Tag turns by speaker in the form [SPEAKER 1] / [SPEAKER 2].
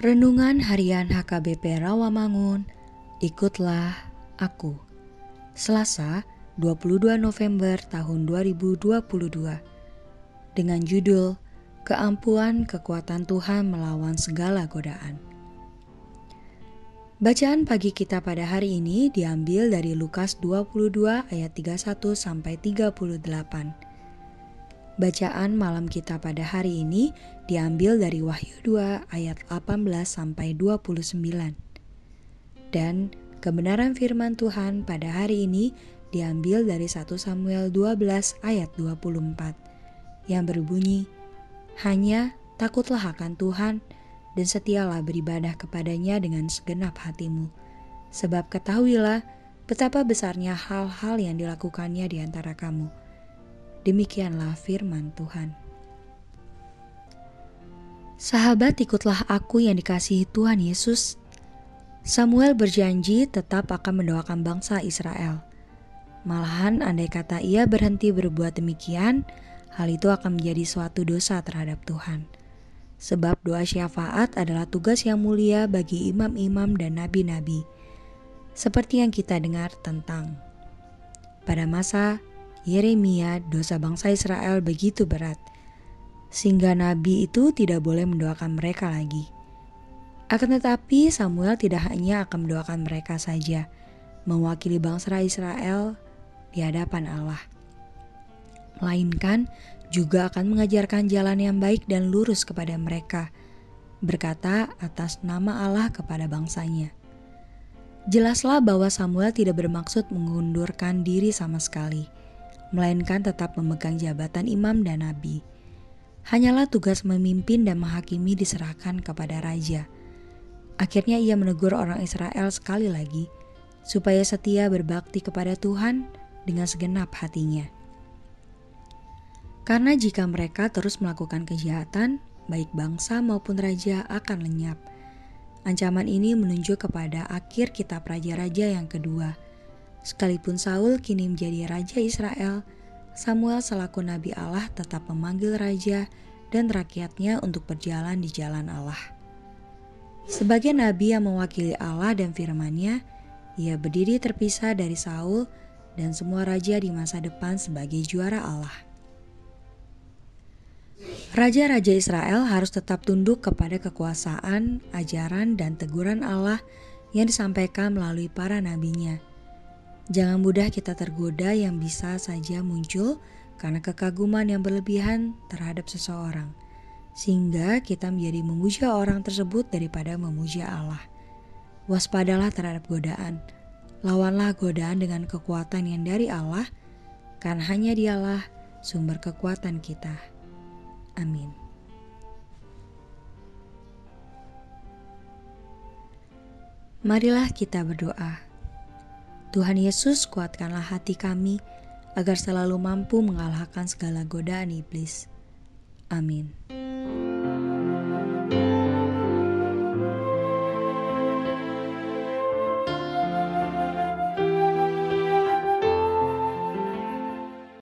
[SPEAKER 1] Renungan Harian HKBP Rawamangun, ikutlah aku. Selasa, 22 November tahun 2022. Dengan judul Keampuan Kekuatan Tuhan Melawan Segala Godaan. Bacaan pagi kita pada hari ini diambil dari Lukas 22 ayat 31 sampai 38. Bacaan malam kita pada hari ini diambil dari Wahyu 2 ayat 18 sampai 29. Dan kebenaran firman Tuhan pada hari ini diambil dari 1 Samuel 12 ayat 24 yang berbunyi, Hanya takutlah akan Tuhan dan setialah beribadah kepadanya dengan segenap hatimu. Sebab ketahuilah betapa besarnya hal-hal yang dilakukannya di antara kamu Demikianlah firman Tuhan. Sahabat, ikutlah aku yang dikasihi Tuhan Yesus. Samuel berjanji tetap akan mendoakan bangsa Israel. Malahan, andai kata ia berhenti berbuat demikian, hal itu akan menjadi suatu dosa terhadap Tuhan. Sebab doa syafaat adalah tugas yang mulia bagi imam-imam dan nabi-nabi, seperti yang kita dengar tentang pada masa Yeremia, dosa bangsa Israel begitu berat, sehingga nabi itu tidak boleh mendoakan mereka lagi. Akan tetapi, Samuel tidak hanya akan mendoakan mereka saja, mewakili bangsa Israel di hadapan Allah, melainkan juga akan mengajarkan jalan yang baik dan lurus kepada mereka, berkata atas nama Allah kepada bangsanya. Jelaslah bahwa Samuel tidak bermaksud mengundurkan diri sama sekali melainkan tetap memegang jabatan imam dan nabi. Hanyalah tugas memimpin dan menghakimi diserahkan kepada raja. Akhirnya ia menegur orang Israel sekali lagi, supaya setia berbakti kepada Tuhan dengan segenap hatinya. Karena jika mereka terus melakukan kejahatan, baik bangsa maupun raja akan lenyap. Ancaman ini menunjuk kepada akhir kitab Raja-Raja yang kedua – Sekalipun Saul kini menjadi raja Israel, Samuel selaku nabi Allah tetap memanggil raja dan rakyatnya untuk berjalan di jalan Allah. Sebagai nabi yang mewakili Allah dan firman-Nya, ia berdiri terpisah dari Saul dan semua raja di masa depan sebagai juara Allah. Raja-raja Israel harus tetap tunduk kepada kekuasaan, ajaran, dan teguran Allah yang disampaikan melalui para nabinya. Jangan mudah kita tergoda yang bisa saja muncul karena kekaguman yang berlebihan terhadap seseorang, sehingga kita menjadi memuja orang tersebut daripada memuja Allah. Waspadalah terhadap godaan, lawanlah godaan dengan kekuatan yang dari Allah, karena hanya Dialah sumber kekuatan kita. Amin. Marilah kita berdoa. Tuhan Yesus kuatkanlah hati kami agar selalu mampu mengalahkan segala godaan iblis. Amin.